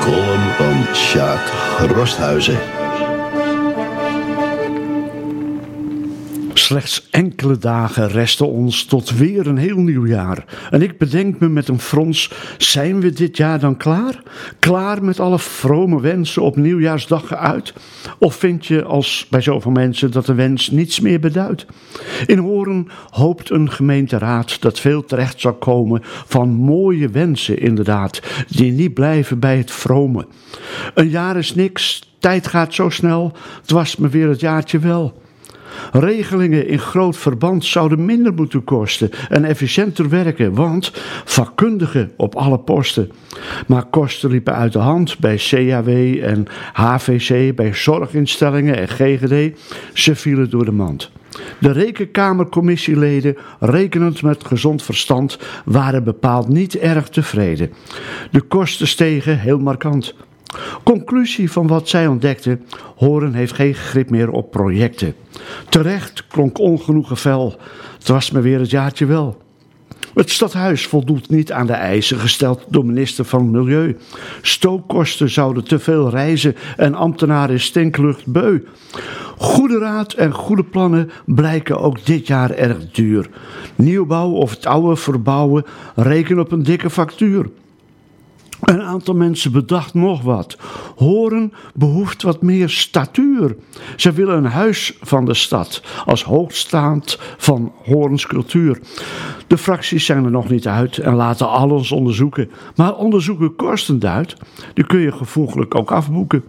column van Sjaak Rosthuizen. Slechts enkele dagen resten ons tot weer een heel nieuw jaar. En ik bedenk me met een frons: zijn we dit jaar dan klaar? Klaar met alle vrome wensen op nieuwjaarsdag uit? Of vind je, als bij zoveel mensen, dat de wens niets meer beduidt? In Horen hoopt een gemeenteraad dat veel terecht zal komen van mooie wensen, inderdaad, die niet blijven bij het vrome. Een jaar is niks, tijd gaat zo snel, het was me weer het jaartje wel. Regelingen in groot verband zouden minder moeten kosten en efficiënter werken, want vakkundigen op alle posten. Maar kosten liepen uit de hand bij CAW en HVC, bij zorginstellingen en GGD. Ze vielen door de mand. De rekenkamercommissieleden, rekenend met gezond verstand, waren bepaald niet erg tevreden. De kosten stegen heel markant. Conclusie van wat zij ontdekte: Horen heeft geen grip meer op projecten. Terecht klonk ongenoegen fel. Het was me weer het jaartje wel. Het stadhuis voldoet niet aan de eisen gesteld door minister van Milieu. Stookkosten zouden te veel reizen en ambtenaren stinklucht beu. Goede raad en goede plannen blijken ook dit jaar erg duur. Nieuwbouw of het oude verbouwen reken op een dikke factuur. Een aantal mensen bedacht nog wat. Horen behoeft wat meer statuur. Ze willen een huis van de stad als hoogstaand van Horens cultuur. De fracties zijn er nog niet uit en laten alles onderzoeken. Maar onderzoeken kosten duidt. Die kun je gevoeglijk ook afboeken.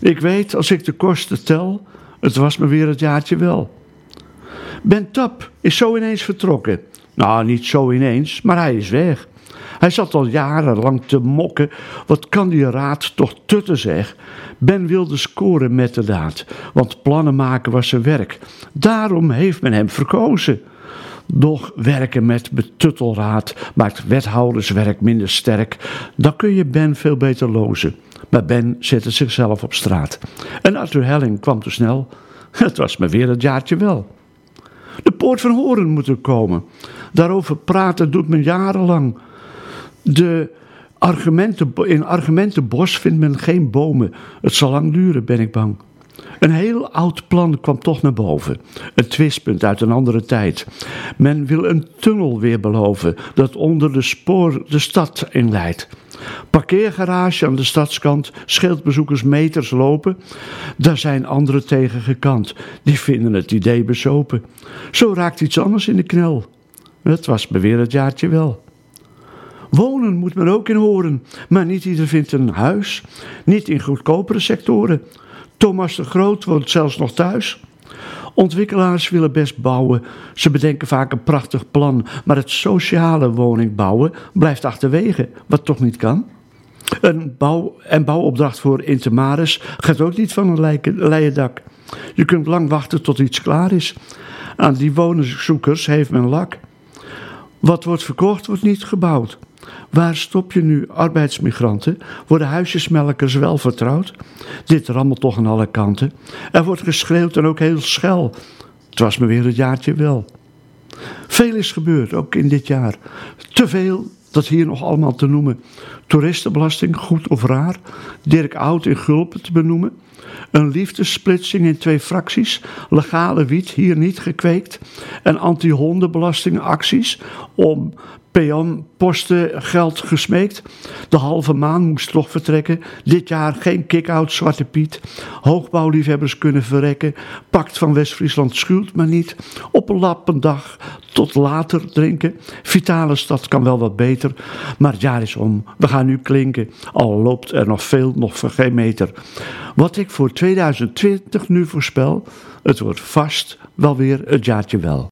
Ik weet, als ik de kosten tel, het was me weer het jaartje wel. Ben Tap is zo ineens vertrokken. Nou, niet zo ineens, maar hij is weg. Hij zat al jarenlang te mokken. Wat kan die raad toch tutten zeg? Ben wilde scoren met de daad, want plannen maken was zijn werk. Daarom heeft men hem verkozen. Doch werken met betuttelraad maakt wethouderswerk minder sterk. Dan kun je Ben veel beter lozen. Maar Ben zette zichzelf op straat. En Arthur Helling kwam te snel. Het was me weer het jaartje wel. De poort van Horen moet er komen. Daarover praten doet men jarenlang. De argumenten, in argumentenbos vindt men geen bomen. Het zal lang duren, ben ik bang. Een heel oud plan kwam toch naar boven. Een twistpunt uit een andere tijd. Men wil een tunnel weer beloven dat onder de spoor de stad inleidt. Parkeergarage aan de stadskant scheelt bezoekers meters lopen. Daar zijn anderen tegen gekant. Die vinden het idee bezopen. Zo raakt iets anders in de knel. Het was me weer het jaartje wel. Wonen moet men ook in horen, maar niet ieder vindt een huis. Niet in goedkopere sectoren. Thomas de Groot woont zelfs nog thuis. Ontwikkelaars willen best bouwen. Ze bedenken vaak een prachtig plan, maar het sociale woning bouwen blijft achterwege, wat toch niet kan. Een bouw- en bouwopdracht voor Intermaris gaat ook niet van een leien dak. Je kunt lang wachten tot iets klaar is. Aan die woningzoekers heeft men lak. Wat wordt verkocht, wordt niet gebouwd. Waar stop je nu arbeidsmigranten? Worden huisjesmelkers wel vertrouwd? Dit rammelt toch aan alle kanten. Er wordt geschreeuwd en ook heel schel. Het was me weer het jaartje wel. Veel is gebeurd, ook in dit jaar. Te veel, dat hier nog allemaal te noemen. Toeristenbelasting, goed of raar. Dirk Oud in Gulpen te benoemen. Een liefdessplitsing in twee fracties. Legale wiet hier niet gekweekt. En anti-hondenbelastingacties om PM-posten geld gesmeekt. De halve maan moest toch vertrekken. Dit jaar geen kick-out Zwarte Piet. Hoogbouwliefhebbers kunnen verrekken. Pact van West-Friesland schuwt maar niet. Op een lappendag tot later drinken. Vitale stad kan wel wat beter. Maar het jaar is om. We gaan nu klinken. Al loopt er nog veel, nog voor geen meter. Wat ik voor 2020 nu voorspel. Het wordt vast wel weer het jaartje wel.